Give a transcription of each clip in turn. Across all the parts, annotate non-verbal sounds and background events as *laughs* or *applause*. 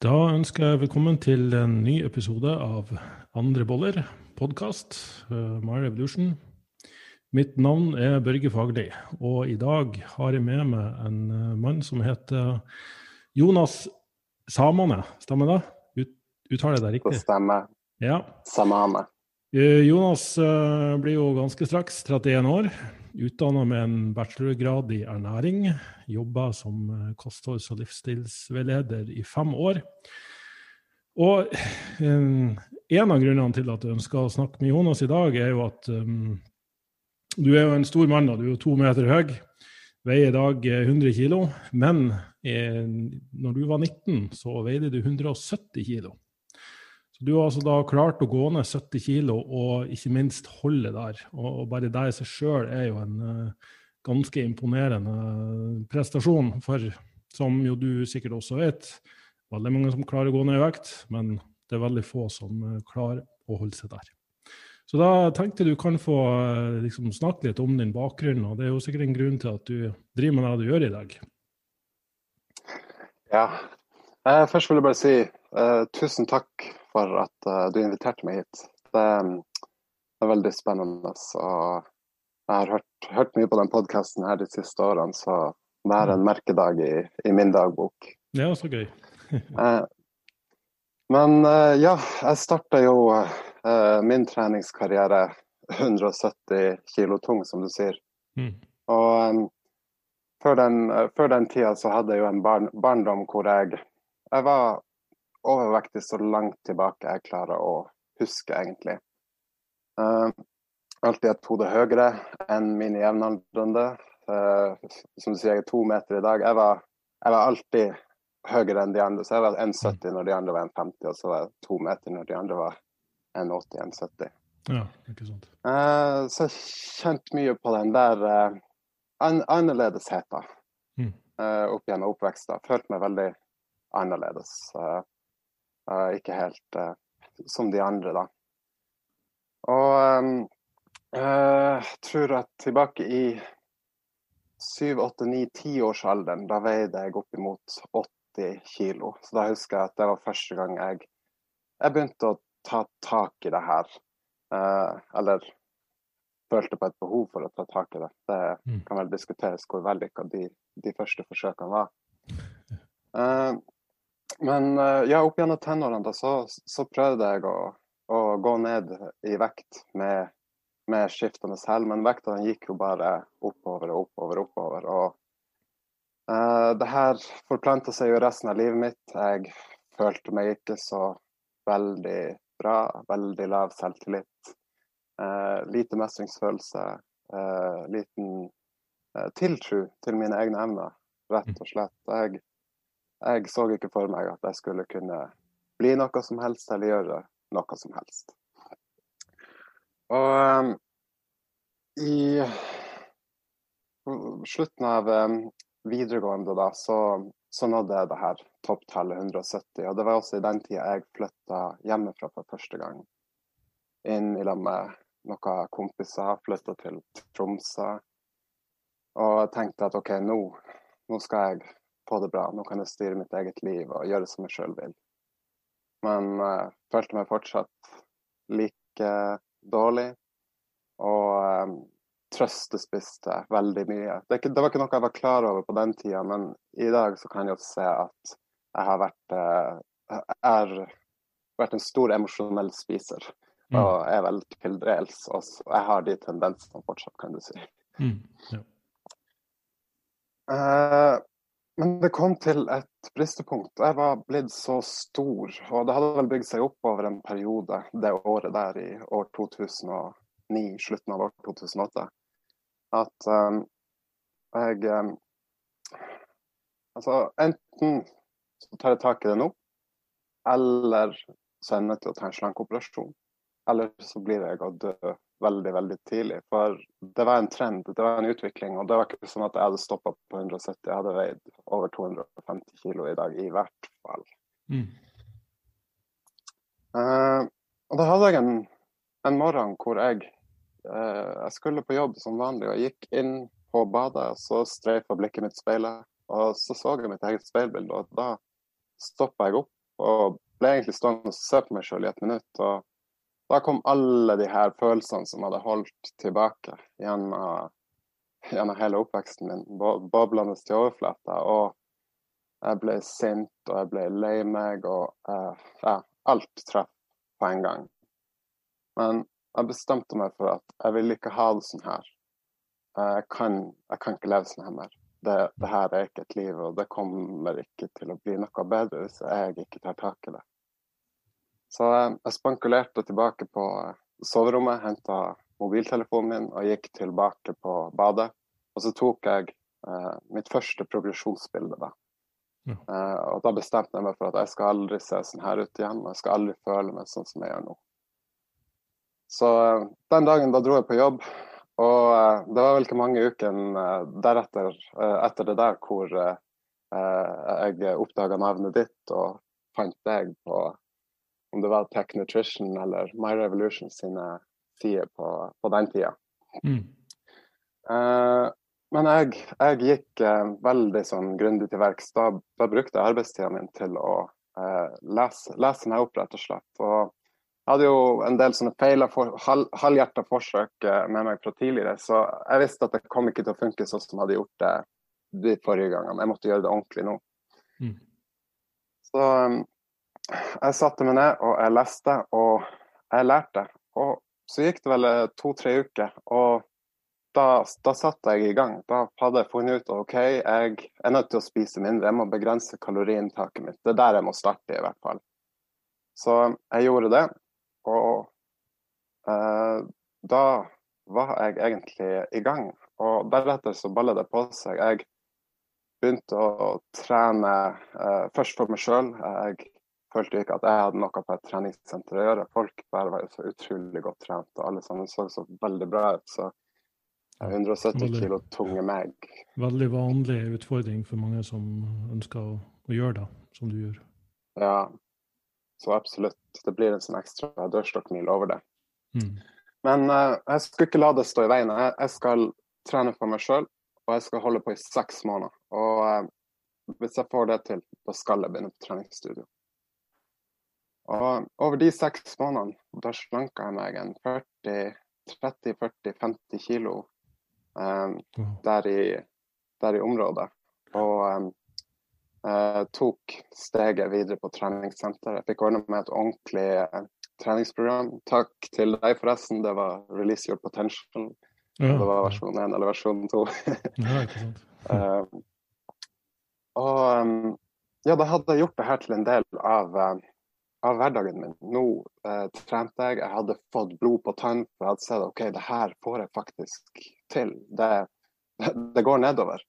Da ønsker jeg velkommen til en ny episode av Andre boller, podkast, uh, My Revolution. Mitt navn er Børge Fagerli, og i dag har jeg med meg en uh, mann som heter Jonas Samane. Stemmer det? Ut, uttaler jeg det riktig? Det stemmer. Ja. Samane. Uh, Jonas blir jo ganske straks 31 år. Utdanna med en bachelorgrad i ernæring. Jobba som kostholds- og livsstilsveileder i fem år. Og um, en av grunnene til at jeg ønsker å snakke med Jonas i dag, er jo at um, du er jo en stor mann, da. Du er jo to meter høy. Veier i dag 100 kg. Men eh, når du var 19, så veide du 170 kg. Du har altså da klart å gå ned 70 kilo og ikke minst holde der. Og, bare det i seg sjøl er jo en uh, ganske imponerende prestasjon. For som jo du sikkert også vet, veldig mange som klarer å gå ned i vekt, men det er veldig få som uh, klarer å holde seg der. Så da tenkte du kan få liksom, snakke litt om din bakgrunn, og det er jo sikkert en grunn til at du driver med det du gjør i dag. Ja. først vil jeg bare si tusen takk for at uh, du inviterte meg hit. Det, det, er veldig spennende. Og jeg har hørt, hørt mye på den podkasten her de siste årene, så det er en merkedag i, i min dagbok. Ja, så gøy. uh, *laughs* men uh, ja, jeg starta jo min treningskarriere 170 kilo tung, som du sier. Mm. Og um, før, den, før den tida så hadde jeg jo en barn, barndom hvor jeg, jeg var overvektig så langt tilbake jeg klarer å huske, egentlig. Uh, alltid et hode høyere enn mine jevnaldrende. Uh, som du sier, jeg er to meter i dag. Jeg var, jeg var alltid høyere enn de andre. Så jeg var 1,70 når de andre var 1,50, og så var jeg to meter når de andre var 1,80-1,70. Ja, ikke sant. Uh, så jeg kjente mye på den der uh, an annerledesheten mm. uh, opp gjennom oppveksten. Følte meg veldig annerledes. Uh, ikke helt uh, som de andre, da. Og jeg tror at tilbake i syv, åtte, ni, tiårsalderen, da veide jeg oppimot 80 kilo. Så da husker jeg at det var første gang jeg, jeg begynte å ta tak i det her. eller følte på et behov for å ta tak i det. Det mm. kan vel diskuteres hvor vellykka de, de første forsøkene var. Uh, men eh, ja, opp gjennom tenårene så, så, prøvde jeg å, å, gå ned i vekt med, med skiftende hell, men vekta gikk jo bare oppover og oppover og oppover. Og uh, det her forplanta seg jo resten av livet mitt. Jeg følte meg ikke så veldig bra. Veldig lav selvtillit. Uh, lite mestringsfølelse. Uh, liten tiltro til mine egne evner, rett og slett. Jeg jeg så ikke for meg at jeg skulle kunne bli noe som helst eller gjøre noe som helst. Og um, i slutten av um, videregående da, så, så, nådde jeg det her topptallet 170. Og det var også i den tida jeg flytta hjemmefra for første gang. Inn i lag med noen kompiser, flytta til Tromsø. Og tenkte at OK, nå, nå skal jeg få det bra. Nå kan jeg styre mitt eget liv og gjøre som jeg sjøl vil. Men uh, følte meg fortsatt like dårlig. Og um, trøstespiste veldig mye. Det, ikke, det, var ikke noe jeg var klar over på den tida, men i dag så kan jeg jo se at jeg har vært, uh, er, vært en stor emosjonell spiser. Mm. Og er vel til dels også Jeg har de tendensene fortsatt, kan du si. Mm. Ja. Uh, men det kom til et bristepunkt. Jeg var blitt så stor, og det hadde vel bygd seg opp over en periode det året der i år 2009, slutten av år 2008, at um, jeg um, Altså, enten så tar jeg tak i det nå, eller så er jeg nødt til å ta en slankeoperasjon. Eller så blir jeg å dø veldig, veldig tidlig. For det var en trend, det var en utvikling. Og det var ikke sånn at jeg hadde stoppa på 170, jeg hadde veid over 250 kilo i dag, i hvert fall. Mm. Uh, og da hadde jeg en, en morgen hvor jeg, uh, jeg skulle på jobb som vanlig, og jeg gikk inn på badet, og så streifa blikket mitt speilet, og så så jeg mitt eget speilbilde, og da stoppa jeg opp og ble egentlig stående og se på meg sjøl i et minutt. Og da kom alle de her følelsene som hadde holdt tilbake gjennom, gjennom hele oppveksten min, boblende til overflata. Og jeg ble sint, og jeg ble lei meg, og uh, ja, alt traff på en gang. Men jeg bestemte meg for at jeg vil ikke ha det sånn her. Jeg kan, jeg kan ikke leve sånn her mer det, det, her er ikke et liv, og det kommer ikke til å bli noe bedre hvis jeg ikke tar tak i det. Så eh, jeg spankulerte tilbake på soverommet, henta mobiltelefonen min og gikk tilbake på badet. Og så tok jeg eh, mitt første progresjonsbilde. da. Ja. Eh, og da bestemte jeg meg for at jeg skal aldri se sånn her ut igjen. Og jeg skal aldri føle meg sånn som jeg gjør nå. Så eh, den dagen da dro jeg på jobb. Og uh, det var vel ikke mange ukene deretter, etter det der, hvor jeg oppdaga navnet ditt og fant deg på om det var Tech Nutrition eller My Revolution sine sider på, på den tida. Mm. men jeg, jeg gikk veldig sånn grundig til verks. Da, da, brukte jeg arbeidstida min til å lese, lese meg opp, rett og slett. Og jeg hadde jo en del sånne feila for, halv, halvhjerta forsøk med meg fra tidligere, så jeg visste at det kom ikke til å funke sånn som jeg hadde gjort det de forrige gangene. Jeg måtte gjøre det ordentlig nå. Mm. Så um, jeg satte meg ned og jeg leste, og jeg lærte. Og så gikk det vel eh, to-tre uker, og da, da satte jeg i gang. Da hadde jeg funnet ut OK, jeg er nødt til å spise mindre. Jeg må begrense kaloriinntaket mitt. Det er der jeg må starte, i hvert fall. Så jeg gjorde det. Og eh, da var jeg egentlig i gang. Og deretter så balla det på seg. Jeg begynte å trene eh, først for meg sjøl. Følte ikke at jeg hadde noe på et treningssenter å gjøre. Folk bare var så utrolig godt trent, og alle sammen så så veldig bra ut. Så 170 veldig, kilo tunge meg. Veldig vanlig utfordring for mange som ønsker å, å gjøre det, som du gjør. Ja, så absolutt, det blir en sånn ekstra dørstokkmil over det. Mm. Men uh, jeg skulle ikke la det stå i veien. Jeg, jeg skal trene for meg sjøl, og jeg skal holde på i seks måneder. Og uh, hvis jeg får det til, da skal jeg begynne på treningsstudio. Og over de seks månedene, da slanka jeg meg en 30-40-50 kilo um, der, i, der, i, området. Og um, Uh, tok steget videre på treningssenteret. Jeg fikk ordna med et ordentlig uh, treningsprogram. Takk til deg, forresten. Det var Release Your Potential. Ja. Det var versjon 1 eller versjon 2. *laughs* ja, ikke sant. *laughs* og um, ja, da hadde jeg gjort det her til en del av, av hverdagen min. Nå trente jeg, jeg hadde fått blod på tann, for jeg hadde sett OK, det her får jeg faktisk til. Det, det, går nedover.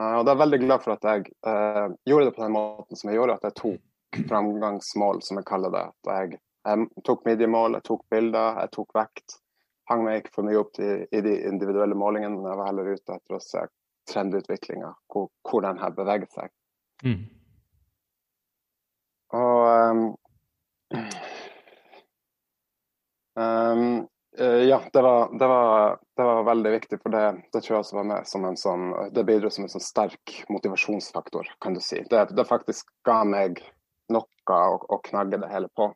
Uh, og det er veldig glad for at jeg uh, gjorde det på den måten som jeg gjorde, at jeg tok framgangsmål, som jeg kaller det. Jeg, jeg tok midjemål, jeg tok bilder, jeg tok vekt. Hang meg ikke for mye opp til, i de individuelle målingene, men jeg var heller ute etter å se trendutviklinga, hvor, hvor den her beveget seg. Mm. Og um, um, Uh, ja, det var, det, var, det var, veldig viktig, for det, det, tror jeg også var med som en sånn Det bidro som en sånn sterk motivasjonsfaktor, kan du si. Det, det faktisk ga meg noe å, å, knagge det hele på.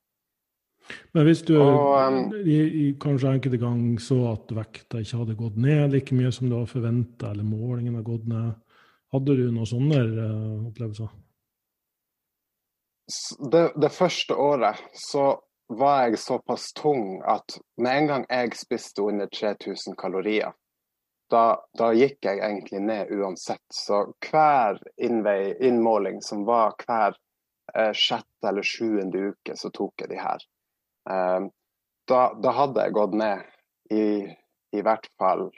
Men hvis du og, um, i, i, kanskje enkelte ganger så at vekta ikke hadde gått ned like mye som du hadde forventa, eller målingen har gått ned, hadde du noen sånne uh, opplevelser? Det, det første året så var jeg såpass tung at med en gang jeg spiste under 3000 kalorier, da, da, gikk jeg egentlig ned uansett. Så hver innvei, innmåling som var hver eh, sjette eller sjuende uke, så tok jeg de her. Eh, da, da, hadde jeg gått ned i, i hvert fall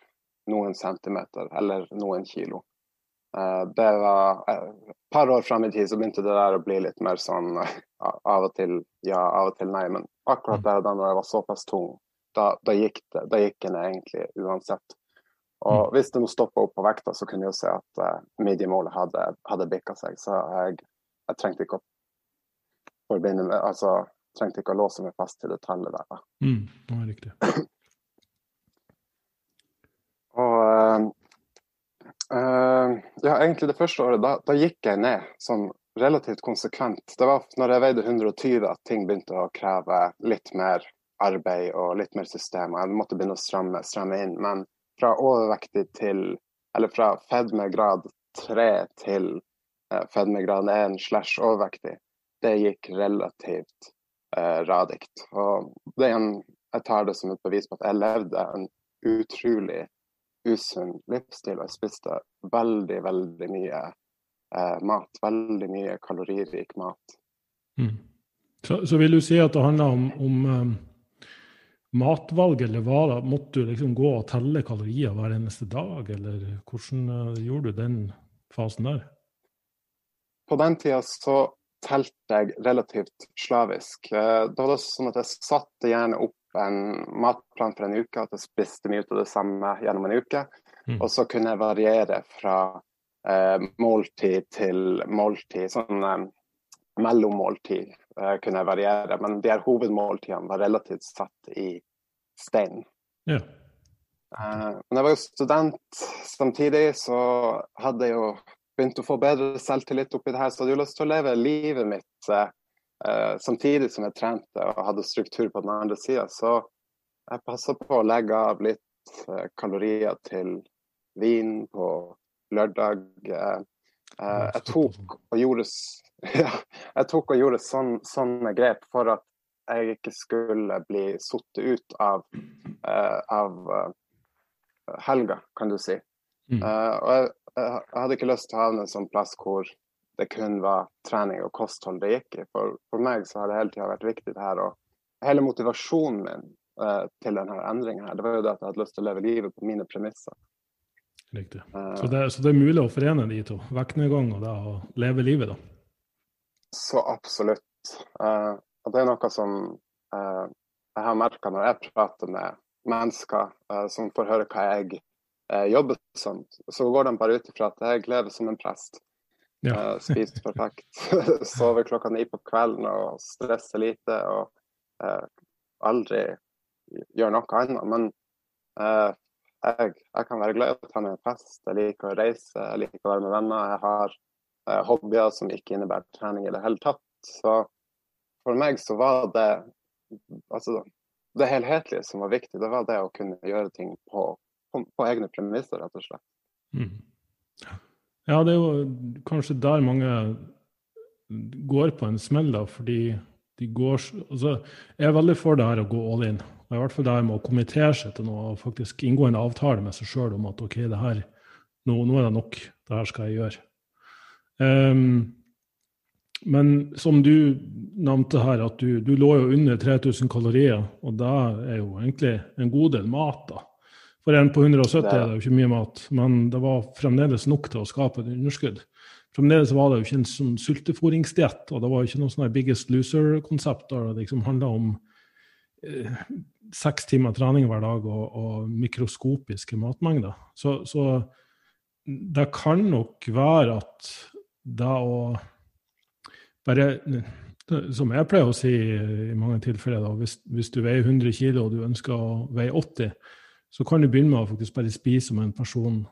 noen centimeter, eller noen kilo. Eh, det var et par år fram i tid så begynte det der å bli litt mer sånn eh, av og til ja, av og til nei. Men akkurat der og da når jeg var såpass tung, da, da gikk det da gikk den egentlig uansett. Og mm. hvis det nå stoppa opp på vekta, så kunne jeg jo se at uh, midjemålet hadde, hadde bikka seg. Så jeg, jeg, trengte ikke å forbinde med Altså trengte ikke å låse meg fast til det tallet der. Da. Mm, det var riktig. og uh, ja, egentlig det første året, da, da, gikk jeg ned sånn relativt konsekvent. Det var når jeg veide 120 at ting begynte å kreve litt mer arbeid og litt mer system. Jeg måtte begynne å stramme, stramme inn. Men fra overvektig til Eller fra fedmegrad 3 til uh, fedmegrad 1 slash overvektig, det gikk relativt uh, radikt. Og det er en, jeg tar det som et bevis på at jeg levde en utrolig usunn livsstil. Og jeg spiste veldig, veldig mye eh, mat. Veldig mye kaloririk mat. Mm. Så, så, vil du si at det handler om, om um, matvalg eller varer? Måtte du liksom gå og telle kalorier hver eneste dag, eller hvordan uh, gjorde du den fasen der? På den tida så telte jeg relativt slavisk. Da var det sånn at jeg satte gjerne opp en matplan for en uke, at jeg spiste mye av det samme gjennom en uke. Mm. Og så kunne jeg variere fra eh, måltid til måltid. Sånn eh, mellommåltid eh, kunne jeg variere. Men de her hovedmåltidene var relativt satt i stein. Ja. Eh, men jeg var jo student samtidig, så hadde jeg jo begynt å få bedre selvtillit oppi det her, så hadde jeg lyst til å leve livet mitt eh, samtidig som jeg trente og hadde struktur på den andre sida, så jeg passa på å legge av litt eh, kalorier til vin på lørdag. Eh, eh jeg tok og gjorde, *laughs* tok og gjorde sån, sånne grep for at jeg ikke skulle bli satt ut av, eh, av eh, helga, kan du si. Mm. og jeg, jeg, hadde ikke lyst til å havne en sånn plass hvor det kun var trening og kosthold det gikk i. For, for meg så har det hele tida vært viktig det her. Og hele motivasjonen min uh, til denne endringen her, det var jo det at jeg hadde lyst til å leve livet på mine premisser. Riktig. Uh, så, det, så, det, er mulig å forene de to? Vektnedgang og det å leve livet, da? Så absolutt. Uh, og det er noe som jeg har merka når jeg prater med mennesker som får høre hva jeg jobber som, så går de bare ut ifra at jeg lever som en prest. Ja. Uh, spist perfekt. *laughs* Sover klokka ni på kvelden og stresser lite. Og eh, aldri gjør noe annet. Men eh, jeg, jeg, kan være glad i å ta meg en fest. Jeg liker å reise, jeg liker å være med venner. Jeg har hobbyer som ikke innebærer trening i det hele tatt. Så for meg så var det altså det helhetlige som var viktig. Det var det å kunne gjøre ting på, på, på egne premisser, rett og slett. Mm. Ja, det er jo kanskje der mange går på en smell, da, fordi de går altså, Jeg er veldig for det her å gå all in. Og I hvert fall det her med å kommentere seg til noe og faktisk inngå en avtale med seg sjøl om at OK, det her, nå, nå, er det nok. Det her skal jeg gjøre. Um, men som du nevnte her, at du, du lå jo under 3000 kalorier, og det er jo egentlig en god del mat, da. For en på 170 det er det jo ikke mye mat, men det var fremdeles nok til å skape et underskudd. Fremdeles var det jo ikke en sånn sultefòringsdiett, og det var ikke noe sånn Biggest Loser-konsept der det liksom handla om eh, seks timer trening hver dag og, og mikroskopiske matmengder. Så, så, det kan nok være at det å bare Som jeg pleier å si i mange tilfeller, da, hvis, hvis du veier 100 kg og du ønsker å veie 80 så kan du begynne med å faktisk bare spise som en person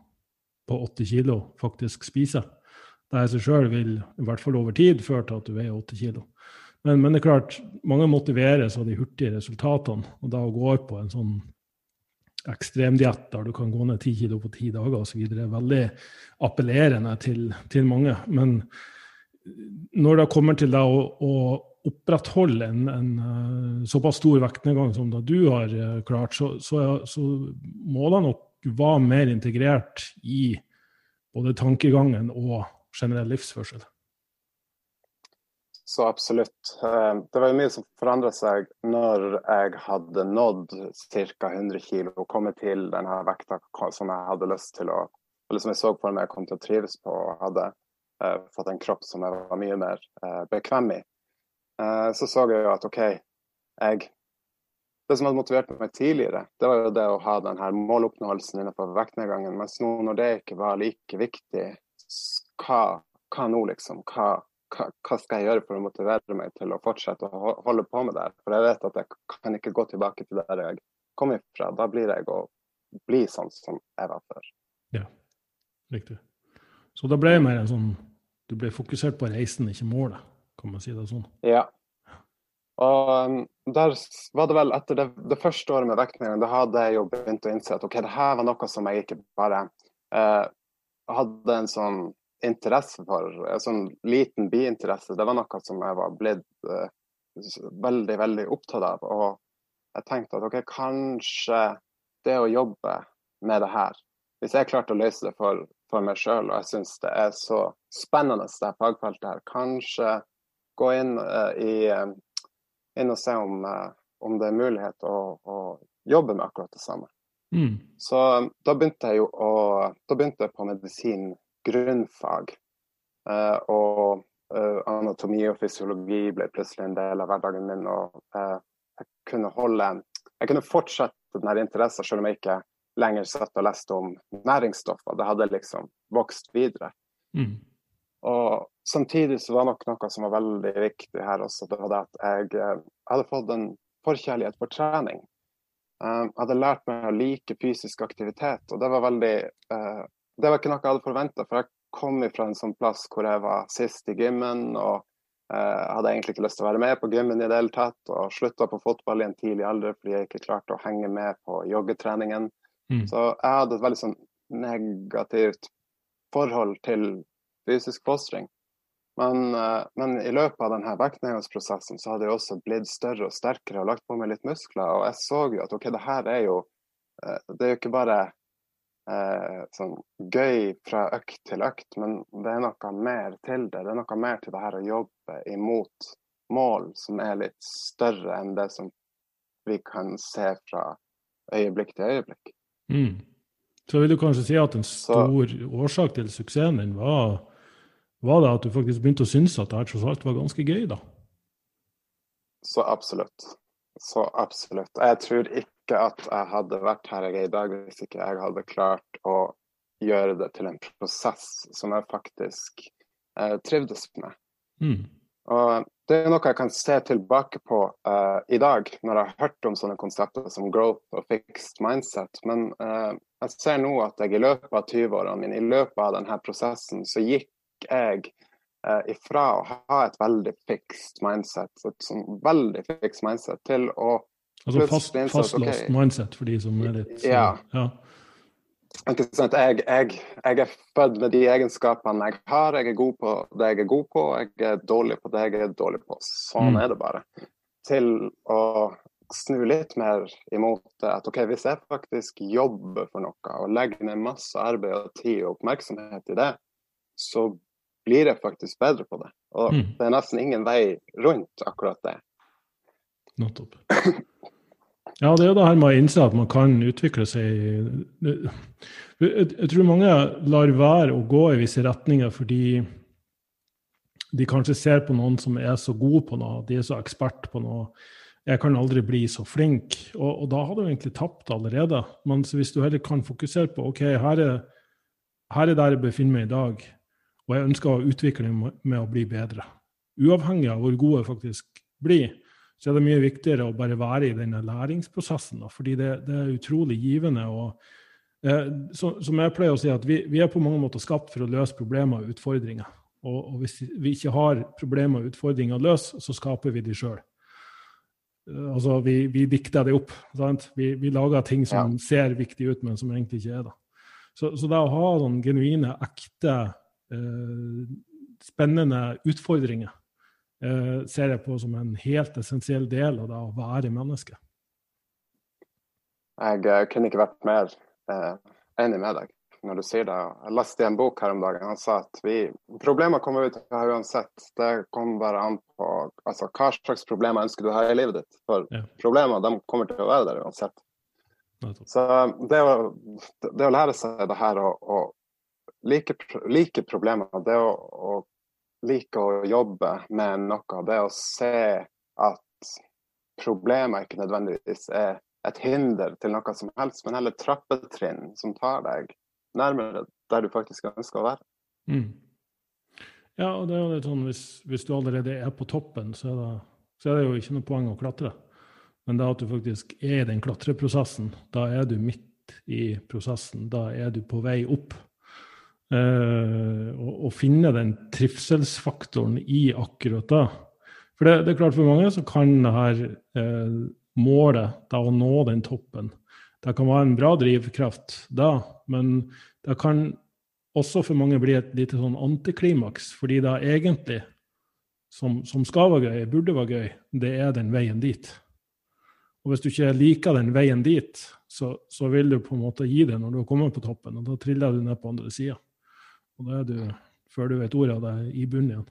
på 80 kilo faktisk spiser. Det i seg sjøl vil i hvert fall over tid føre til at du veier 80 kilo. Men, men, det er klart, mange motiveres av de hurtige resultatene. Og da å gå på en sånn ekstremdiett der du kan gå ned 10 kilo på ti dager osv., er veldig appellerende til, til, mange. Men når det kommer til det å, å opprettholde en, en uh, såpass stor vektnedgang som det du har uh, klart, så, så, så, må det nok være mer integrert i både tankegangen og generell livsførsel. Så absolutt. Uh, det var mye som forandra seg når jeg hadde nådd ca. 100 kg og kommet til denne vekta som jeg hadde lyst til å eller som jeg så for meg jeg kom til å trives på, og hadde fått en kropp som jeg var mye mer bekvem i. Eh, så så jeg jo at OK, jeg Det som hadde motivert meg tidligere, det var jo det å ha denne måloppnåelsen innenfor vektnedgangen. Mens nå når det ikke var like viktig, hva, hva nå, liksom? Hva, hva, hva, skal jeg gjøre for å motivere meg til å fortsette å holde på med det? For jeg vet at jeg kan ikke gå tilbake til der jeg kom ifra. Da blir jeg å bli sånn som jeg var før. Ja. Riktig. Så da ble mer en sånn Du ble fokusert på reisen, ikke målet, kan man si det sånn? Ja. Og um, der var det vel etter det, det første året med vektnedgang, da hadde jeg jo begynt å innse at OK, det her var noe som jeg ikke bare eh, hadde en sånn interesse for, en sånn liten biinteresse. Det var noe som jeg var blitt eh, veldig, veldig opptatt av. Og jeg tenkte at OK, kanskje det å jobbe med det her Hvis jeg klarte å løse det for for meg sjøl. Og jeg syns det er så spennende, det fagfeltet her. Kanskje gå inn, uh, i, uh, inn og se om, uh, om, det er mulighet å, å, jobbe med akkurat det samme. Mm. Så da begynte jeg jo å Da begynte jeg på medisin grunnfag. og anatomi og fysiologi ble plutselig en del av hverdagen min. Og jeg kunne holde Jeg kunne fortsette denne interessen selv om jeg ikke lenger satt og leste om næringsstoffer. Det hadde liksom vokst videre. Mm. Og samtidig så var nok noe som var veldig viktig her også, det var det at jeg, jeg eh, hadde fått en forkjærlighet for trening. Jeg hadde lært meg å like fysisk aktivitet, og det var veldig uh, Det var ikke noe jeg hadde forventa, for jeg kom fra en sånn plass hvor jeg var sist i gymmen, og hadde egentlig ikke lyst til å være med på gymmen i det hele tatt, og slutta på fotball i en tidlig alder fordi jeg ikke klarte å henge med på joggetreningen. Mm. Så jeg hadde et veldig sånn negativt forhold til fysisk fostring. Men, uh, men, i løpet av denne vektnedgangsprosessen så hadde jeg også blitt større og sterkere og lagt på meg litt muskler. Og jeg så jo at OK, det her er jo uh, Det er jo ikke bare eh, sånn gøy fra økt til økt, men det er noe mer til det. Det er noe mer til det her å jobbe imot mål som er litt større enn det som vi kan se fra øyeblikk til øyeblikk. Mm. Så vil du kanskje si at en stor så, årsak til suksessen din var, var det at du faktisk begynte å synes at det her tross alt var ganske gøy, da? Så absolutt. Så absolutt. Jeg tror ikke at jeg hadde vært her jeg er i dag hvis ikke jeg hadde klart å gjøre det til en prosess som jeg faktisk eh, trivdes med. Mm. Og det er noe jeg kan se tilbake på eh, i dag, når jeg har hørt om sånne konsepter som growth og fixed mindset. Men eh, jeg ser nå at jeg i løpet av 20-årene mine, i løpet av denne prosessen, så gikk jeg uh, ifra å ha et veldig fixed mindset, et sånn veldig fixed mindset, til å Altså fast, fastlåst okay, mindset, for de som er litt så, ja. ja. Jeg, jeg, jeg, er født med de egenskapene jeg har. Jeg er god på det jeg er god på, jeg er dårlig på det jeg er dårlig på. Sånn mm. er det bare. Til å snu litt mer imot det at OK, hvis jeg faktisk jobber for noe og legger ned masse arbeid og tid og oppmerksomhet i det, så blir jeg faktisk bedre på det. Og mm. det er nesten ingen vei rundt akkurat det. Nettopp. Ja, det er det her med å innse at man kan utvikle seg Jeg tror mange lar være å gå i visse retninger fordi de kanskje ser på noen som er så god på noe, de er så ekspert på noe. Jeg kan aldri bli så flink. Og, og da har du egentlig tapt allerede. Men hvis du heller kan fokusere på ok, her er, her er der jeg befinner meg i dag, og jeg ønsker å utvikle meg med å bli bedre. Uavhengig av hvor god jeg faktisk blir, så er det mye viktigere å bare være i denne læringsprosessen. Da, fordi det, det, er utrolig givende. og eh, så, Som jeg pleier å si, at vi, vi, er på mange måter skapt for å løse problemer og utfordringer. Og, og hvis vi ikke har problemer og utfordringer å løse, så skaper vi de sjøl. Eh, altså, vi, vi, dikter det opp. Vi, vi, lager ting som ja. ser viktig ut, men som egentlig ikke er det. Så, så det å ha sånn genuine, ekte, spennende utfordringer eh, ser jeg på som en helt essensiell del av det å være menneske. Jeg uh, kunne ikke vært mer enig med deg når du sier det. Jeg leste i en bok her om dagen. Han sa at vi, problemer kommer vi til å ha uansett. Det kommer bare an på altså, hva slags problemer ønsker du å ha i livet ditt. For ja. problemer de kommer til å være der uansett. Så det å, det å, lære seg det her å like, like problemer, det å, å like å jobbe med noe, det å se at problemet ikke nødvendigvis er et hinder til noe som helst, men heller trappetrinn som tar deg nærmere der du faktisk ønsker å være. Mm. Ja, og det er jo litt sånn, hvis, hvis, du allerede er på toppen, så er, det, så er det jo ikke noe poeng å klatre. Men det at du faktisk er i den klatreprosessen, da er du midt i prosessen. Da er du på vei opp. Eh, og, og, finne den trivselsfaktoren i akkurat det. For det, det, er klart for mange så kan det her eh, målet, da å nå den toppen, det kan være en bra drivkraft da, men det kan også for mange bli et lite sånn antiklimaks, fordi det egentlig, som, som skal være gøy, burde være gøy, det er den veien dit. Og hvis du ikke liker den veien dit, så, så, vil du på en måte gi det når du har kommet på toppen, og da triller du ned på andre sida. Og da er du, før du vet ordet av det, i bunnen igjen.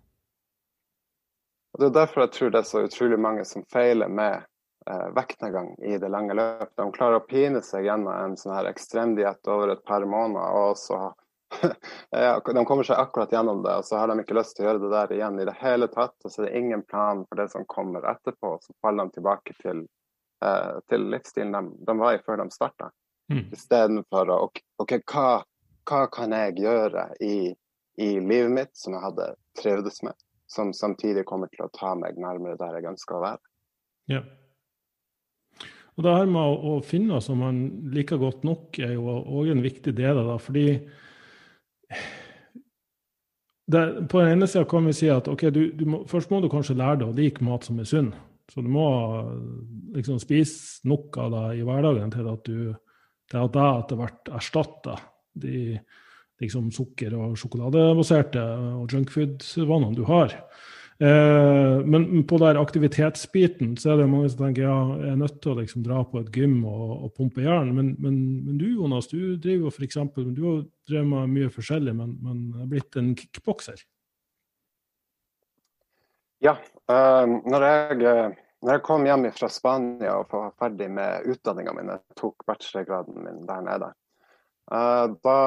Og Det er derfor jeg tror det er så utrolig mange som feiler med eh, vektnedgang i det lange løpet. De klarer å pine seg gjennom en sånn her ekstremdiett over et par måneder, og så *laughs* de kommer seg akkurat gjennom det, og så har de ikke lyst til å gjøre det der igjen i det hele tatt. Og så er det ingen plan for det som kommer etterpå. Så faller de tilbake til, eh, til livsstilen de, de, var i før de starta. Mm. Istedenfor å OK, hva, hva, kan jeg gjøre i, i, livet mitt som jeg hadde trivdes med, som samtidig kommer til å ta meg nærmere der jeg ønsker å være. Ja. Og det her med å, å finne som man liker godt nok, er jo òg en viktig del av det. fordi det, på den ene sida kan vi si at ok, du, du må, først må du kanskje lære deg å like mat som er sunn. Så du må liksom spise nok av det i hverdagen til at du til at det etter hvert erstatter de liksom sukker- og sjokoladebaserte og junkfood-vanene du har. Eh, men på der aktivitetsbiten så er det mange som tenker ja, jeg er nødt til å liksom dra på et gym og, og pumpe jern. Men, men, men, du Jonas, du driver jo f.eks. Du har drevet med mye forskjellig, men, men er blitt en kickbokser? Ja. Uh, når, jeg, når, jeg, kom hjem fra Spania og var ferdig med utdanninga mi, tok bachelorgraden min der nede, da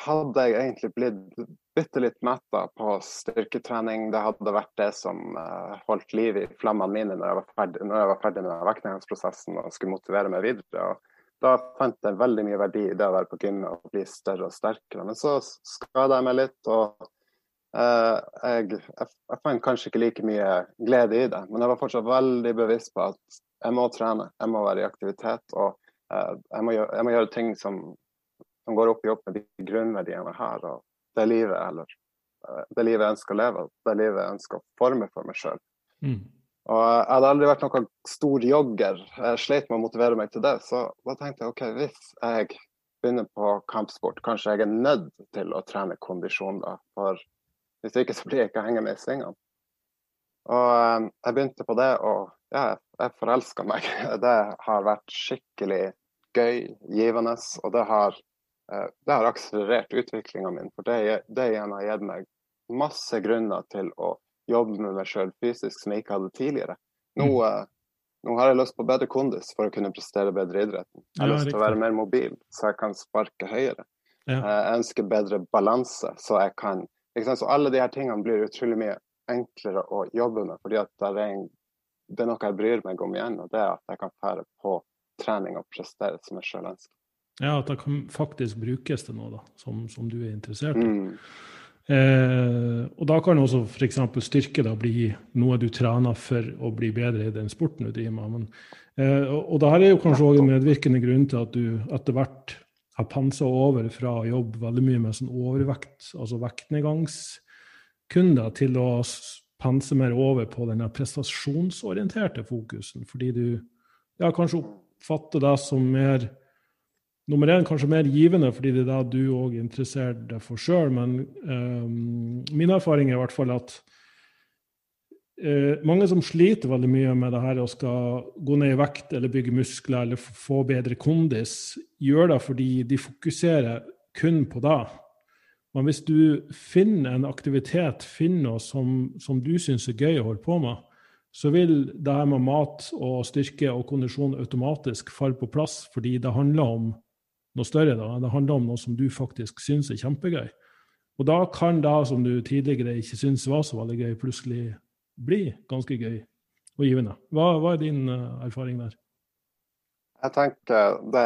hadde jeg egentlig blitt bitte litt metta på styrketrening. Det hadde vært det som uh, holdt liv i flammene mine når jeg var ferdig, jeg var ferdig med vektnedgangsprosessen og skulle motivere meg videre. Og da fant jeg veldig mye verdi i det å være på gym og bli større og sterkere. Men så skada jeg meg litt, og uh, jeg, jeg, fant kanskje ikke like mye glede i det. Men jeg var fortsatt veldig bevisst på at jeg må trene, jeg må være i aktivitet. og uh, jeg, må gjøre, jeg må gjøre ting som som går opp i opp med de grunnverdiene har, og det livet, eller, eh, det livet jeg ønsker å leve, det livet jeg ønsker å forme for meg sjøl. Mm. Og jeg hadde aldri vært noen stor jogger, jeg slet med å motivere meg til det. Så da tenkte jeg OK, hvis jeg begynner på kampsport, kanskje jeg er nødt til å trene kondisjon da. For hvis ikke så blir jeg ikke hengende i svingene. Og um, jeg begynte på det, og ja, jeg forelska meg. *laughs* Det har vært skikkelig gøy, givende, og det har Eh, det har akselerert utviklinga min. For det, det igjen har gitt meg masse grunner til å jobbe med meg sjøl fysisk som jeg ikke hadde tidligere. Nå, mm. Eh, nå, har jeg lyst på bedre kondis for å kunne prestere bedre i idretten. Jeg har ja, lyst til å være mer mobil, så jeg kan sparke høyere. Ja. Eh, jeg ønsker bedre balanse, så jeg kan Så alle de her tingene blir utrolig mye enklere å jobbe med, fordi at det er, en, det er noe jeg bryr meg om igjen, og det er at jeg kan fære på trening og prestere som jeg sjøl ønsker. Ja, at det kan faktisk brukes til noe da, som, som du er interessert i. Mm. Eh, og da kan også f.eks. styrke da bli noe du trener for å bli bedre i den sporten du driver med. Men, eh, og, og det her er jo kanskje også en medvirkende grunn til at du etter hvert har pensa over fra å jobbe veldig mye med sånn overvekt, altså vektnedgangskunder, til å pense mer over på denne prestasjonsorienterte fokusen. Fordi du ja, kanskje oppfatter det som mer nummer én kanskje mer givende fordi det er det du òg er interessert for sjøl. Men um, min erfaring er i hvert fall at uh, mange som sliter veldig mye med det her og skal gå ned i vekt eller bygge muskler eller få bedre kondis, gjør det fordi de fokuserer kun på det. Men hvis du finner en aktivitet, finner noe som, som du syns er gøy å holde på med, så vil det her med mat og styrke og kondisjon automatisk falle på plass, fordi det handler om noe større. da. Det handler om noe som du faktisk syns er kjempegøy. Og da kan det som du tidligere ikke syntes var så veldig gøy, plutselig bli ganske gøy og givende. Hva, hva er din uh, erfaring der? Jeg tenker det,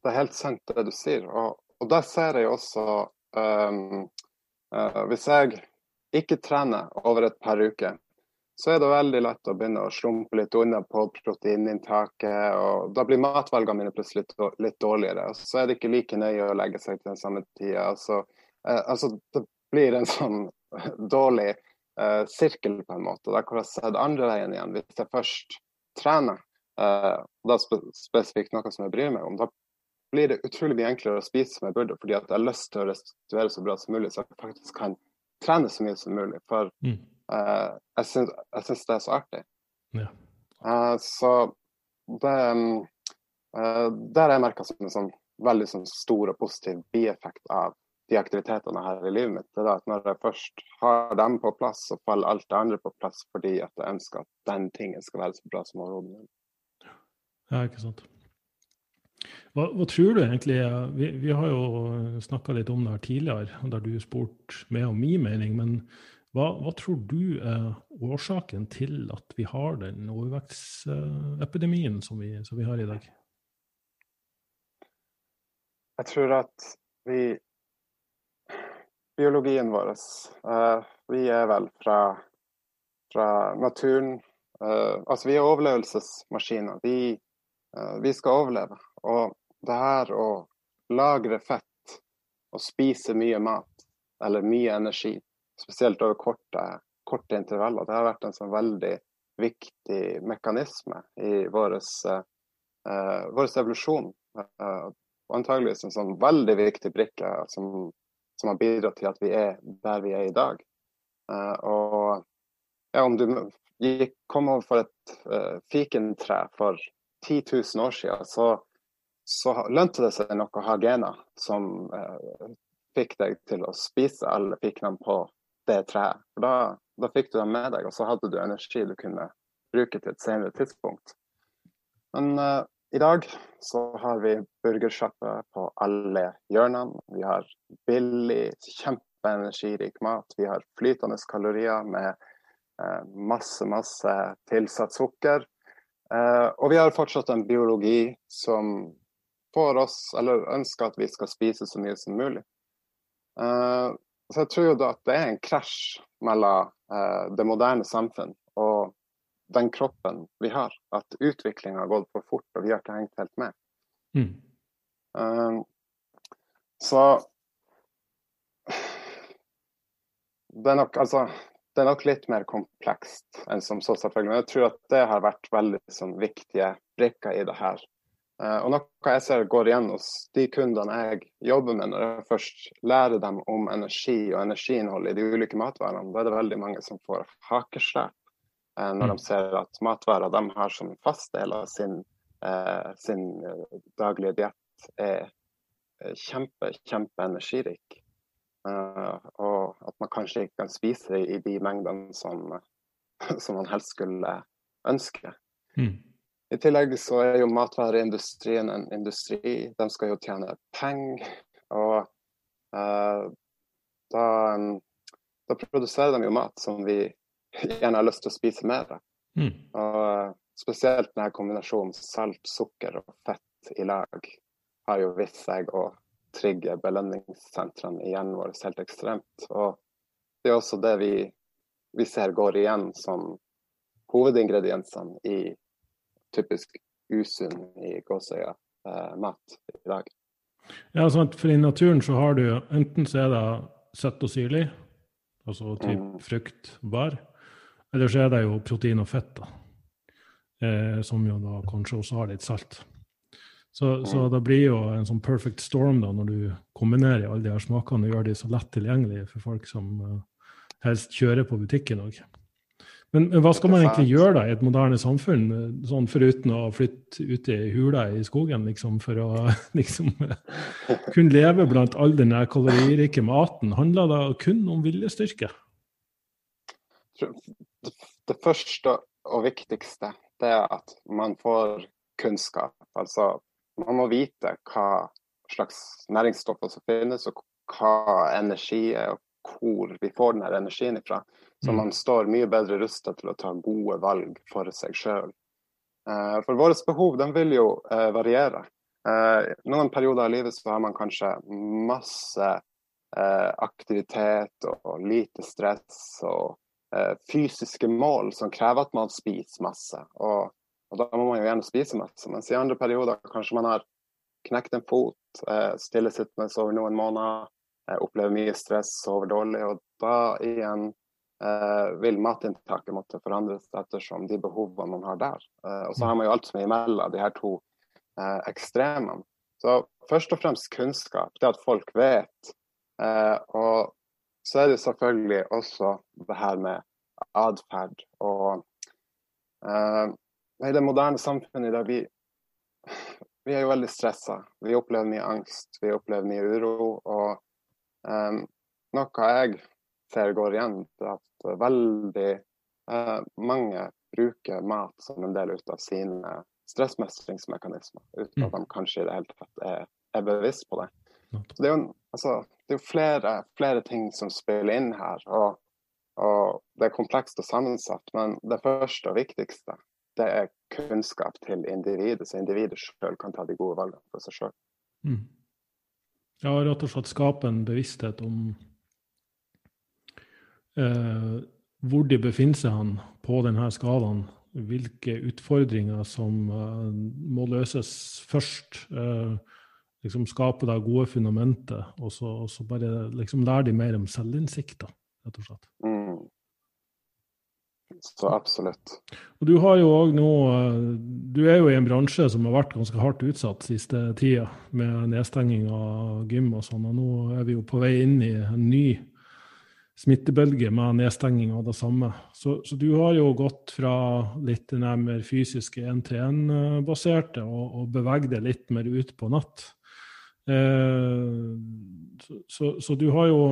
det, er helt sant det du sier. Og, og der ser jeg også um, uh, Hvis jeg ikke trener over et par uker, så er det veldig lett å begynne å slumpe litt unna på proteininntaket. og Da blir matvalgene mine plutselig litt, dårligere. og Så er det ikke like nøye å legge seg til den samme tida. Altså, eh, altså, det blir en sånn *laughs* dårlig eh, sirkel, på en måte. Der hvor jeg ser det andre veien igjen. Hvis jeg først trener, eh, og da spe spesifikt noe som jeg bryr meg om, da blir det utrolig mye enklere å spise som jeg burde, fordi at jeg har lyst til å restituere så bra som mulig, så jeg faktisk kan trene så mye som mulig. For mm. Eh, jeg syns det er så artig. Ja. Uh, så det, uh, Der har jeg merka som en sånn veldig sånn stor og positiv bieffekt av de aktivitetene her i livet mitt. Det er at Når jeg først har dem på plass, så faller alt det andre på plass fordi at jeg ønsker at den tingen skal være så bra som overhodet mulig. Ja, ikke sant. Hva, hva, tror du egentlig Vi, vi har jo snakka litt om det her tidligere, der du spurte meg om min mening. Men hva, hva, tror du er årsaken til at vi har den overvektsepidemien som som vi har i dag? Jeg tror at vi Biologien vår uh, Vi er vel fra, fra naturen uh, Altså, vi er overlevelsesmaskiner. Vi, uh, vi skal overleve. Og det her å lagre fett og spise mye mat, eller mye energi, spesielt over korte, korte intervaller, det har vært en sånn veldig viktig mekanisme i vår uh, evolusjon. Uh, og antageligvis en sånn veldig viktig brikke som, som, har bidratt til at vi er der vi er i dag. Og ja, om du gikk, kom over et uh, fikentre for 10 000 år siden, så så lønte det seg nok å ha gener som uh, fikk deg til å spise alle fikenene på det treet. For da, da, fikk du dem med deg, og så hadde du energi du kunne bruke til et senere tidspunkt. Men uh, i dag så har vi burgersjappe på alle hjørnene. Vi har billig, kjempeenergirik mat. Vi har flytende kalorier med uh, masse, masse tilsatt sukker. Uh, og vi har fortsatt en biologi som får oss, eller ønsker at vi skal spise så mye som mulig. Uh, så jeg tror at det er en krasj mellom eh, det moderne samfunn og den kroppen vi har. At utviklinga har gått for fort, og vi har ikke hengt helt med. Mm. Um, så det er nok altså det er nok litt mer komplekst enn som så, selvfølgelig. Men jeg tror at det har vært veldig sånn, viktige brikker i det her. Eh, og noe jeg ser går igjen hos de kundene jeg jobber med, når jeg først lærer dem om energi og energiinnhold i de ulike matvarene, da er det veldig mange som får hakeslep eh, når de mm. ser at matvarer de har som fast del av sin, eh, sin daglige diett, er kjempe, kjempeenergirik. og at man kanskje ikke kan spise det i de mengdene som, *laughs* som man helst skulle ønske. Mm. I tillegg så er jo matvareindustrien en industri. De skal jo tjene penger. Og uh, da, da, produserer de jo mat som vi gjerne har lyst til å spise mer av. Mm. Og uh, spesielt denne kombinasjonen salt, sukker og fett i lag har jo vist seg å trigge belønningssentrene i hjernen vår helt ekstremt. Og det er også det vi, vi ser går igjen som hovedingrediensene i typisk usunn i gåsøya eh, mat i dag. Ja, sant, for i naturen så har du enten så er det søtt og syrlig, altså typ mm. frukt, bar, eller så er det jo protein og fett, da. Eh, som jo da kanskje også har litt salt. Så, mm. så, det blir jo en sånn perfect storm da, når du kombinerer alle de her smakene og gjør de så lett tilgjengelige for folk som uh, helst kjører på butikken òg. Men, men, hva skal man egentlig gjøre da i et moderne samfunn, sånn foruten å flytte ut i hula i skogen, liksom, for å *laughs* liksom, kunne leve blant all den kaloririke maten? Handler det kun om viljestyrke? Det første og viktigste det er at man får kunnskap. Altså, man må vite hva slags næringsstoffer som finnes, og hva energi er, og hvor vi får den energien ifra. Så mm. man står mye bedre rusta til å ta gode valg for seg sjøl. Eh, for våre behov de vil jo eh, variere. Eh, noen perioder av livet så har man kanskje masse aktivitet og lite stress og fysiske mål som krever at man spiser masse. Og, og da må man jo gjerne spise masse. Mens i andre perioder kanskje man har knekt en fot, stillesittende over noen måneder, opplever mye stress, sover dårlig. Og da igjen vil matinntaket måtte forandres ettersom de behovene man har der. Eh, og så har man jo alt som er imellom de her to eh, ekstremene. Så først og fremst kunnskap, det at folk vet. Eh, og så er det selvfølgelig også det her med atferd. Og eh, i det moderne samfunnet der vi vi er jo veldig stressa. Vi opplever mye angst, vi opplever mye uro. Og um, noe jeg går igjen, er at veldig eh, mange bruker mat som en del ut av sine stressmestringsmekanismer, uten at mm. de kanskje i det hele tatt er, er bevisst på det. Så det er jo, altså, det er jo flere, flere, ting som spiller inn her. Og, og det er komplekst og sammensatt, men det første og viktigste det er kunnskap til individet, så individet sjøl kan ta de gode valgene for seg sjøl. Mm. Ja, rett og slett skape en bevissthet om eh, hvor de befinner seg han på denne skalaen. Hvilke utfordringer som eh, må løses først. Eh, liksom Skape det gode fundamentet, og så, og så bare liksom lære de mer om selvinnsikt, rett og slett. Mm. Så absolutt. Og du har jo òg nå Du er jo i en bransje som har vært ganske hardt utsatt siste tida, med nedstenging av gym og sånn. Og nå er vi jo på vei inn i en ny smittebølge med nedstenging av det samme. Så, så, du har jo gått fra litt nærmere fysiske én-til-én-baserte og, og beveget deg litt mer ut på natt. Eh, så, så, du har jo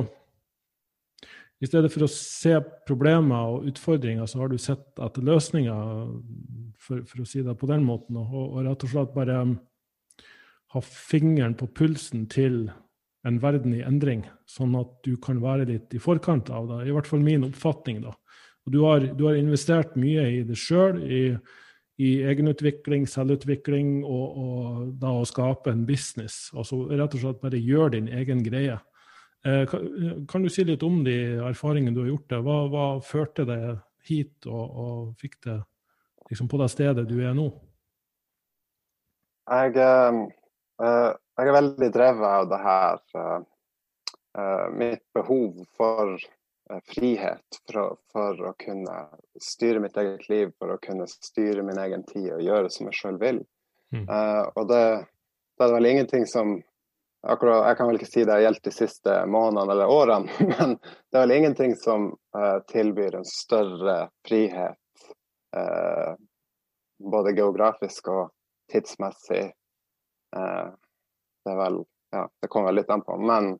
i stedet for å se problemer og utfordringer, så har du sett etter løsninger, for, for, å si det på den måten. Og, og, rett og slett bare ha fingeren på pulsen til en verden i endring, sånn at du kan være litt i forkant av det. I hvert fall min oppfatning. da. Og du har, du har investert mye i det sjøl, i, i, egenutvikling, selvutvikling og, og da å skape en business. Altså rett og slett bare gjøre din egen greie. Eh, kan du si litt om de erfaringene du har gjort? Det? Hva, hva førte deg hit og, og fikk det liksom, på det stedet du er nå? Jeg, uh, jeg er veldig drevet av det her. Uh, uh, mitt behov for frihet for å, for å, kunne styre mitt eget liv, for å kunne styre min egen tid og gjøre som jeg sjøl vil. Mm. og det, det er vel ingenting som akkurat, Jeg kan vel ikke si det har gjeldt de siste månedene eller årene, *laughs* men det er vel ingenting som uh, tilbyr en større frihet, uh, både geografisk og tidsmessig. Uh, det er vel Ja, det kommer vel litt an på, men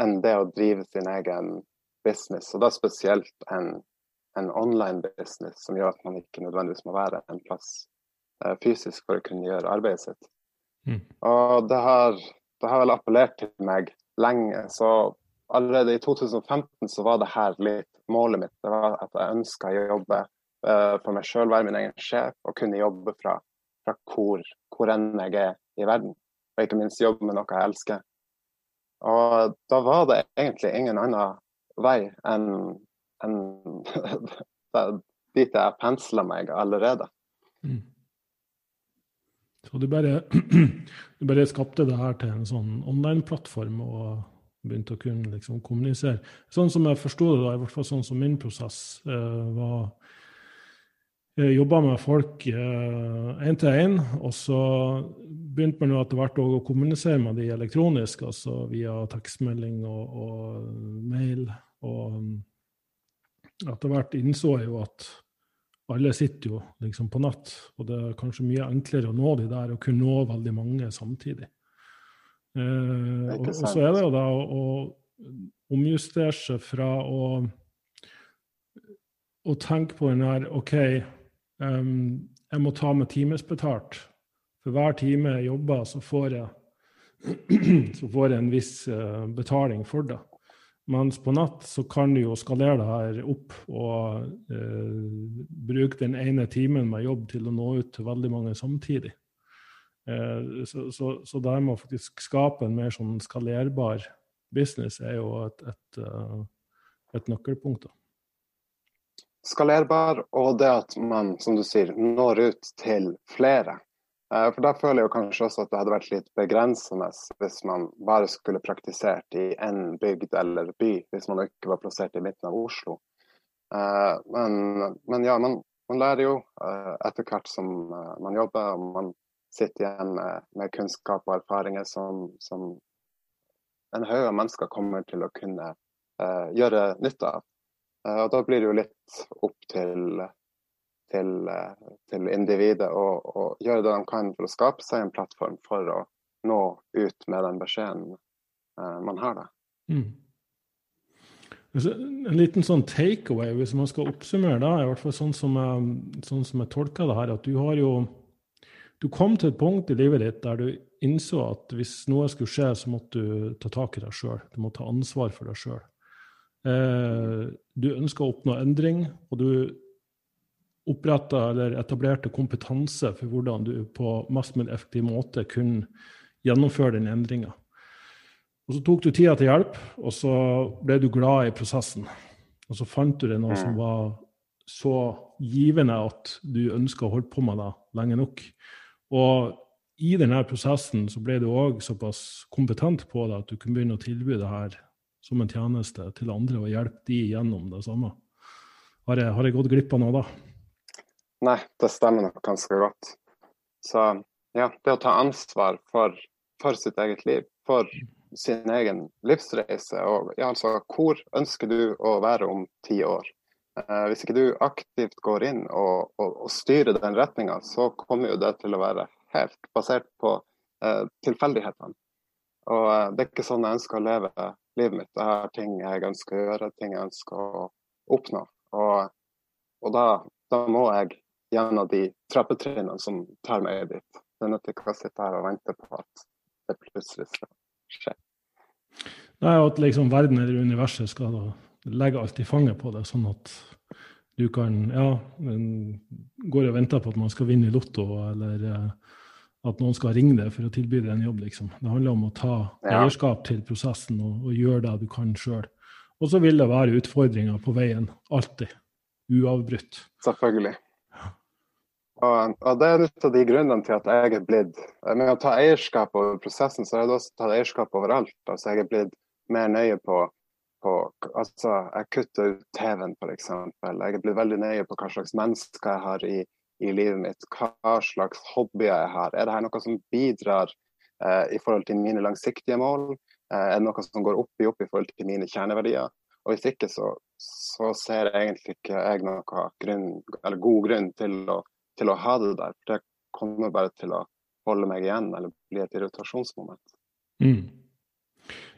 enn det å drive sin egen business, og da spesielt en, en online business som gjør at man ikke nødvendigvis må være en plass fysisk for å kunne gjøre arbeidet sitt. Mm. Og det har det har vel appellert til meg lenge. Så allerede i 2015 så var det her litt målet mitt. Det var at jeg ønska å jobbe uh, for meg sjøl, være min egen sjef og kunne jobbe fra, fra hvor, hvor enn jeg er i verden. Og ikke minst jobbe med noe jeg elsker. Og da var det egentlig ingen annen vei enn en *laughs* dit jeg pensla meg allerede. Mm. Så du bare, *clears throat* du bare skapte det her til en sånn online-plattform og begynte å kunne liksom kommunisere. Sånn som jeg forsto det, da, i hvert fall sånn som min prosess uh, var jobba med folk én eh, til én, og så begynte man jo etter hvert å kommunisere med de elektronisk, altså via tekstmelding og, og mail. Og etter hvert innså jeg jo at alle sitter jo liksom på natt, og det er kanskje mye enklere å nå de der og kunne nå veldig mange samtidig. Eh, og, og, så er det jo da å, å omjustere seg fra å, å tenke på den her OK, um, jeg må ta med timesbetalt. For hver time jeg jobber, så får jeg, *clears throat* så får jeg en viss uh, betaling for det. Mens på natt så kan du jo skalere det her opp og uh, bruke den ene timen med jobb til å nå ut til veldig mange samtidig. Eh, så, så, så det med å faktisk skape en mer sånn skalerbar business er jo et, et, et nøkkelpunkt. Skalerbar, og det at man, som du sier, når ut til flere. Uh, for da føler jeg jo kanskje også at det hadde vært litt begrensende hvis man bare skulle praktisert i én bygd eller by, hvis man ikke var plassert i midten av Oslo. Uh, men, men, ja, man, man lærer jo etter hvert som man jobber, og man sitter igjen med, med kunnskap og erfaringer som, som en haug av mennesker kommer til å kunne gjøre nytte av. Uh, og Da blir det jo litt opp til, til, uh, til individet å gjøre det de kan for å skape seg en plattform for å nå ut med den beskjeden man har. da. Mm. En liten sånn takeaway, hvis man skal oppsummere da, i hvert fall sånn som jeg, sånn som jeg tolker det her, at du har jo du kom til et punkt i livet ditt der du innså at hvis noe skulle skje, så måtte du ta tak i deg sjøl. Du må ta ansvar for deg sjøl. Eh, du ønska å oppnå endring, og du oppretta eller etablerte kompetanse for hvordan du på mest mulig effektiv måte kunne gjennomføre den endringa. Og så tok du tida til hjelp, og så ble du glad i prosessen. Og så fant du det noe som mm. var så givende at du ønska å holde på med det lenge nok. Og i denne prosessen så ble du òg såpass kompetent på det at du kunne begynne å tilby det her som en tjeneste til andre og hjelpe de gjennom det samme. Har jeg, har jeg gått glipp av noe da? Nei, det stemmer nok ganske godt. Så ja, det å ta ansvar for, for sitt eget liv, for sin egen livsreise, og ja, altså hvor ønsker du å være om ti år? Eh, hvis ikke du aktivt går inn og, og, og styrer den retninga, så kommer jo det til å være helt basert på eh, tilfeldighetene. Og eh, det er ikke sånn jeg ønsker å leve livet mitt. Det har ting jeg ønsker å gjøre, ting jeg ønsker å oppnå. Og, og da, da, må jeg gjennom de trappetrinnene som tar meg dit. Det nytter ikke å sitte her og vente på at det plutselig skal skje. Nei, at liksom verden eller universet skal da alt i fanget på det, sånn at du kan Ja, går og venter på at man skal vinne i Lotto, eller eh, at noen skal ringe deg for å tilby deg en jobb, liksom. Det handler om å ta ja. eierskap til prosessen og, og gjøre det du kan sjøl. Og så vil det være utfordringer på veien. Alltid. Uavbrutt. Selvfølgelig. Og, og, det er litt av de grunnene til at jeg er blitt Med å ta eierskap over prosessen, så har jeg også tatt eierskap overalt. Altså jeg er blitt mer nøye på på Altså, jeg kutter ut TV-en, f.eks. Jeg er blitt veldig nøye på hva slags mennesker jeg har i, i, livet mitt. Hva slags hobbyer jeg har. Er dette noe som bidrar eh, i forhold til mine langsiktige mål? Eh, er det noe som går opp i opp i forhold til mine kjerneverdier? Og hvis ikke, så, så ser jeg egentlig ikke jeg noe grunn, god grunn til å, til å ha det der. For det kommer bare til å holde meg igjen, eller bli et irritasjonsmoment. Mm.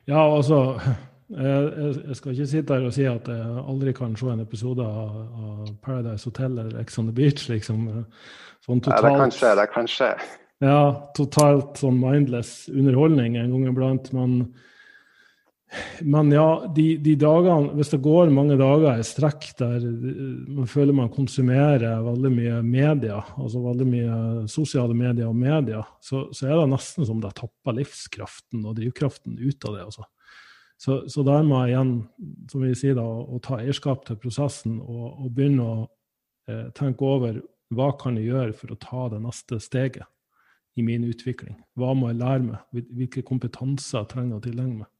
Ja, altså jeg skal ikke sitte her og si at jeg aldri kan se en episode av Paradise Hotel eller Ex on the Beach, liksom. Sånn totalt, ja, det kan skje, det kan skje. Ja, totalt sånn mindless underholdning en gang iblant. Men, men ja, de, de, dagene Hvis det går mange dager i strekk der man føler man konsumerer veldig mye media, altså veldig mye sosiale medier og media, så, så er det nesten som det tapper livskraften og drivkraften ut av det. altså. Så, så der må jeg igjen, som vi sier da, å ta eierskap til prosessen og, og begynne å eh, tenke over hva kan jeg gjøre for å ta det neste steget i min utvikling. Hva må jeg lære meg? Hvilke kompetanser jeg trenger å tilegne meg?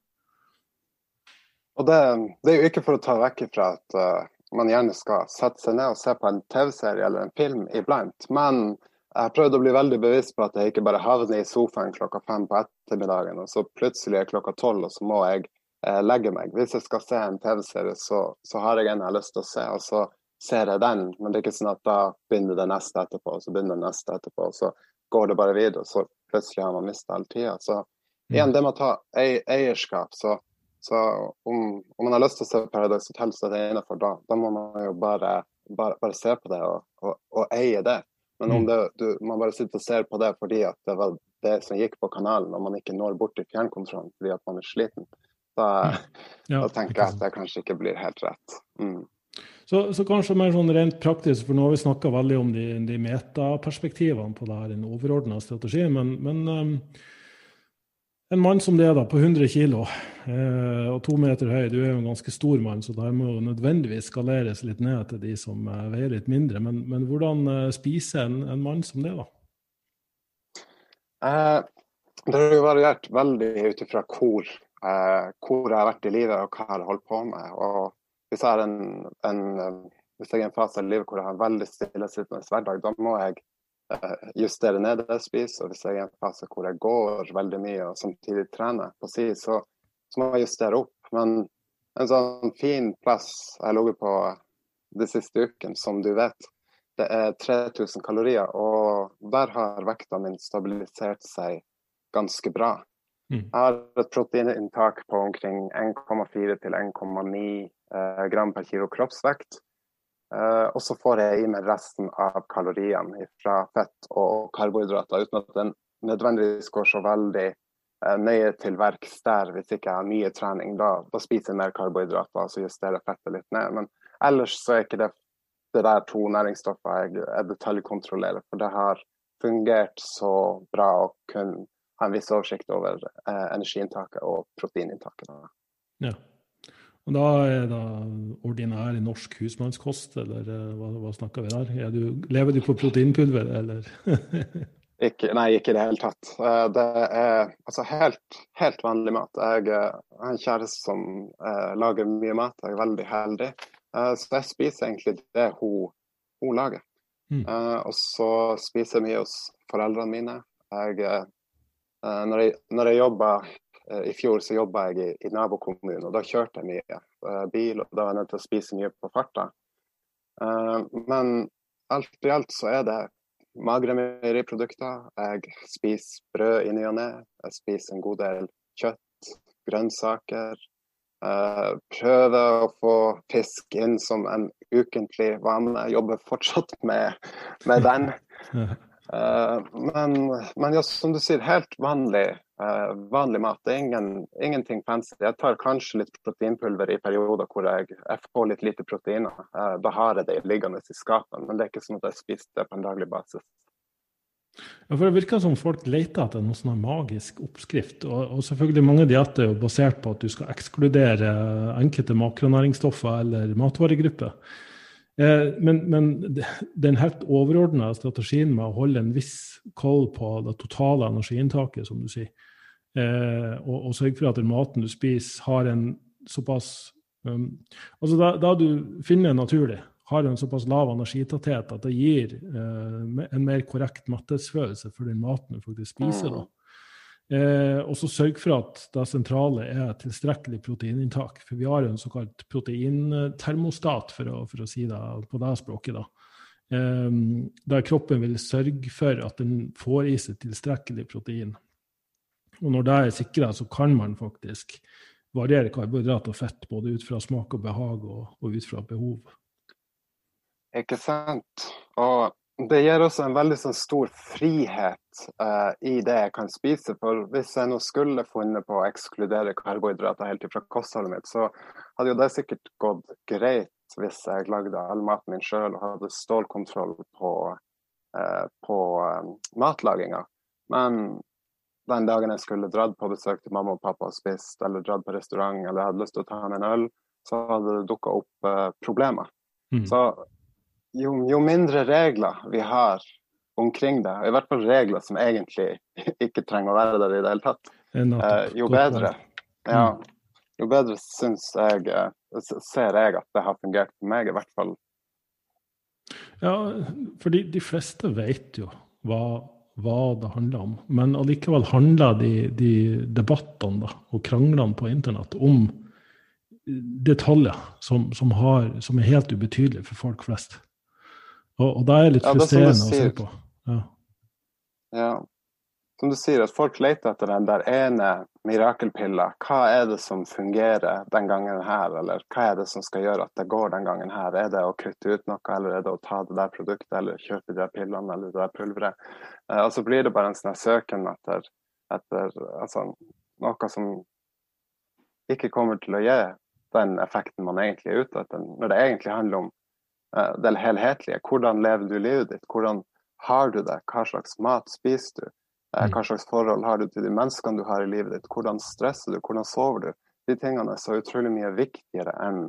Og det, det, er jo ikke for å ta vekk fra at uh, man gjerne skal sette seg ned og se på en TV-serie eller en film iblant, men jeg har prøvd å bli veldig bevisst på at jeg ikke bare havner i sofaen klokka fem på ettermiddagen, og så plutselig er klokka tolv, og så må jeg legger meg. Hvis jeg skal se en TV-serie, så, så, har jeg en jeg har lyst til å se, og så ser jeg den. Men det er ikke sånn at da begynner det neste etterpå, og så begynner det neste etterpå, og så går det bare videre, og så plutselig har man mista all tida. Så mm. igjen, det med å ta eierskap. Så, så om, om, man har lyst til å se Paradise Hotel, så er det innenfor, da, da må man jo bare, bare, bare se på det og, og, og eie det. Men om mm. det, du, man bare sitter og ser på det fordi at det var det som gikk på kanalen, og man ikke når bort til fjernkontrollen fordi at man er sliten, da, ja, da tenker jeg at det kanskje ikke blir helt rett. Mm. Så, så, kanskje mer sånn rent praktisk, for nå har vi snakka veldig om de, de metaperspektivene på det her, den overordna strategien. Men, men um, en mann som det, da, på 100 kg eh, og to meter høy, du er jo en ganske stor mann, så det må jo nødvendigvis skaleres litt ned til de som eh, veier litt mindre. Men, men hvordan eh, spiser en, en, mann som det, da? Uh, det har jo variert veldig ut ifra hvor, uh, hvor, jeg har vært i livet og hva jeg har holdt på med. Og hvis jeg, en, en, hvis jeg er i en fase i livet hvor jeg har en veldig stillesittende hverdag, da må jeg eh, justere ned det jeg spiser. Og hvis jeg er i en fase hvor jeg går veldig mye og samtidig trener på si, så, så må jeg justere opp. Men en sånn fin plass jeg har ligget på de siste ukene, som du vet, det er 3000 kalorier. Og der har vekta min stabilisert seg ganske bra. Mm. Har et proteininntak på omkring 1,4 til 1,9 eh, gram per kilo kroppsvekt. Eh, og så får jeg i meg resten av kaloriene fra fett og karbohydrater, uten at den nødvendigvis går så veldig eh, nøye til verks der hvis ikke jeg har mye trening. Da, da spiser jeg mer karbohydrater og så justerer fettet litt ned. Men ellers så er ikke det det der to næringsstoffer jeg, jeg detaljkontrollerer. For det har fungert så bra å kunne ha en viss oversikt over eh, energiinntaket og proteininntaket. Ja. Og da er det ordinær norsk husmannskost, eller eh, hva, hva snakker vi der? Du, lever du på proteinpulver, eller? *laughs* ikke, nei, ikke i det hele tatt. Eh, det er altså helt, helt vanlig mat. Jeg har en kjæreste som eh, lager mye mat, jeg er veldig heldig. Eh, så jeg spiser egentlig det hun, hun lager. Mm. Eh, og så spiser jeg mye hos foreldrene mine. Jeg, når, jeg, når jeg jobba i fjor, så jobba jeg i, i nabokommunen, og da kjørte jeg mye bil, og da var jeg nødt til å spise mye på farta. men alt i alt så er det magre meieriprodukter. Jeg spiser brød i ny og ne. Jeg spiser en god del kjøtt, grønnsaker, Uh, prøver å få fisk inn som en ukentlig vane. Jeg jobber fortsatt med, med den. *laughs* Uh, men, men ja, som du sier, helt vanlig, uh, vanlig mat. Det er ingen, ingenting fancy. Jeg tar kanskje litt proteinpulver i perioder hvor jeg, jeg får litt lite proteiner. da har jeg det liggende i skapet, men det er ikke sånn at jeg spiser det på en daglig basis. Ja, for Det virker som folk leter etter noen sånn magisk oppskrift. Og, og selvfølgelig mange dietter er basert på at du skal ekskludere enkelte makronæringsstoffer eller matvaregrupper. Eh, men, men, den helt overordna strategien med å holde en viss koll på det totale energiinntaket, som du sier, eh, og, og sørge for at den maten du spiser, har en såpass um, Altså da, da du finner naturlig har en såpass lav energitetthet at det gir uh, en mer korrekt metthetsfølelse for den maten du faktisk spiser. da. Eh, og så sørg for at det sentrale er tilstrekkelig proteininntak. For vi har en såkalt proteintermostat, for å, for å si det på det språket. da. Eh, der kroppen vil sørge for at den får i seg tilstrekkelig protein. Og når det er sikra, så kan man faktisk variere karbohydrat og fett både ut fra smak og behag og, og ut fra behov. Ikke sant. Og det gir også en veldig sånn stor frihet uh, i det jeg kan spise. For hvis jeg nå skulle funnet på å ekskludere karbohydrater helt fra kostholdet mitt, så hadde jo det sikkert gått greit hvis jeg lagde all maten min sjøl og hadde stålkontroll på, uh, på um, matlaginga. Men den dagen jeg skulle dratt på besøk til mamma og pappa og spist, eller dratt på restaurant eller hadde lyst til å ta med en øl, så hadde det dukka opp uh, problemer. Mm. Så jo, jo, mindre regler vi har omkring det, i hvert fall regler som egentlig *laughs* ikke trenger å være der i det hele tatt, eh, jo bedre. Ja, mm. jo bedre syns jeg eh, ser jeg at det har fungert for meg, i hvert fall. Ja, fordi de fleste vet jo hva, hva det handler om. Men allikevel handler de, de debattene da, og kranglene på internett om detaljer som, som, har, som er helt ubetydelige for folk flest. Og, og da er det litt frustrerende å se på. Ja. ja. Som du sier, at folk leter etter den der ene mirakelpilla. Hva er det som fungerer den gangen her, eller hva er det som skal gjøre at det går den gangen her? Er det å kutte ut noe, eller er det å ta det der produktet, eller kjøpe de der pillene eller det der pulveret? Eh, og så blir det bare en sånn søken etter, etter altså, noe som ikke kommer til å gi den effekten man egentlig er ute etter, når det egentlig handler om det helhetlige. Hvordan lever du livet ditt? Hvordan har du det? Hva slags mat spiser du? Eh, mm. Hva slags forhold har du til de menneskene du har i livet ditt? Hvordan stresser du? Hvordan sover du? De tingene er så utrolig mye viktigere enn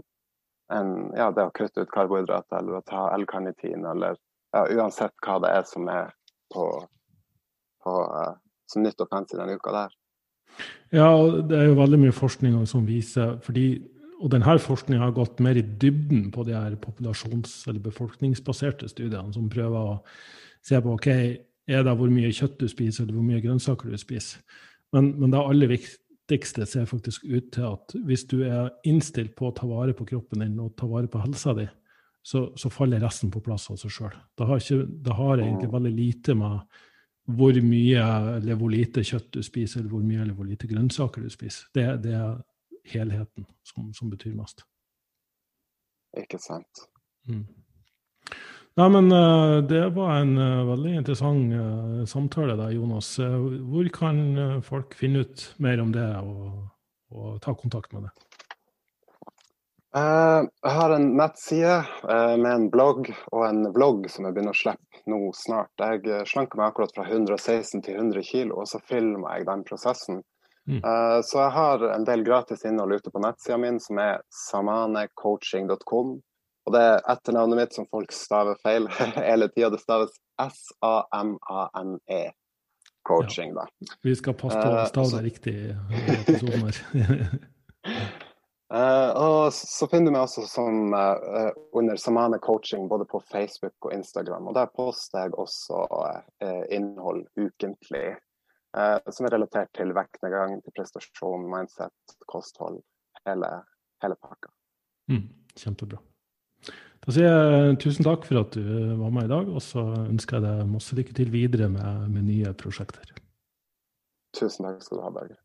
en, ja, det å kutte ut karbohydrater eller å ta L-karnitin eller ja, uansett hva det er som er på, på uh, som nytt og fancy denne uka der. Ja, det er jo veldig mye forskning som viser fordi, Og denne forskninga har gått mer i dybden på de her populasjons- eller befolkningsbaserte studiene, som prøver å se på ok, er det hvor mye kjøtt du spiser, eller hvor mye grønnsaker du spiser. Men, men det aller viktigste ser faktisk ut til at hvis du er innstilt på å ta vare på kroppen din og ta vare på helsa di, så, så faller resten på plass av seg sjøl. Det, har egentlig veldig lite med hvor mye eller hvor lite kjøtt du spiser, eller hvor mye eller hvor lite grønnsaker du spiser. Det, det helheten som, som, betyr mest. Ikke sant. Mm. Nei, men uh, det var en uh, veldig interessant uh, samtale der, Jonas. hvor kan folk finne ut mer om det og, og ta kontakt med det? Jeg har en nettside med en blogg og en vlogg som jeg begynner å slippe nå snart. Jeg slanker meg akkurat fra 116 til 100 kg, og så filmer jeg den prosessen. Mm. så jeg har en del gratis innhold ute på nettsida min som er samanecoaching.com. Og det er etternavnet mitt som folk staver feil *laughs* hele tida. Det staves S-A-M-A-N-E. Coaching, da. Vi skal passe på å stave det riktig. Uh, *laughs* og så finner du meg også som, uh, under Samane coaching både på Facebook og Instagram. og Der poster jeg også uh, innhold ukentlig som er relatert til vektnedgang, til prestasjon, mindset, kosthold. Hele, hele pakka. Mm, kjempebra. Da sier jeg tusen takk for at du var med i dag, og så ønsker jeg deg masse lykke til videre med, med nye prosjekter. Tusen takk skal du ha, Berger.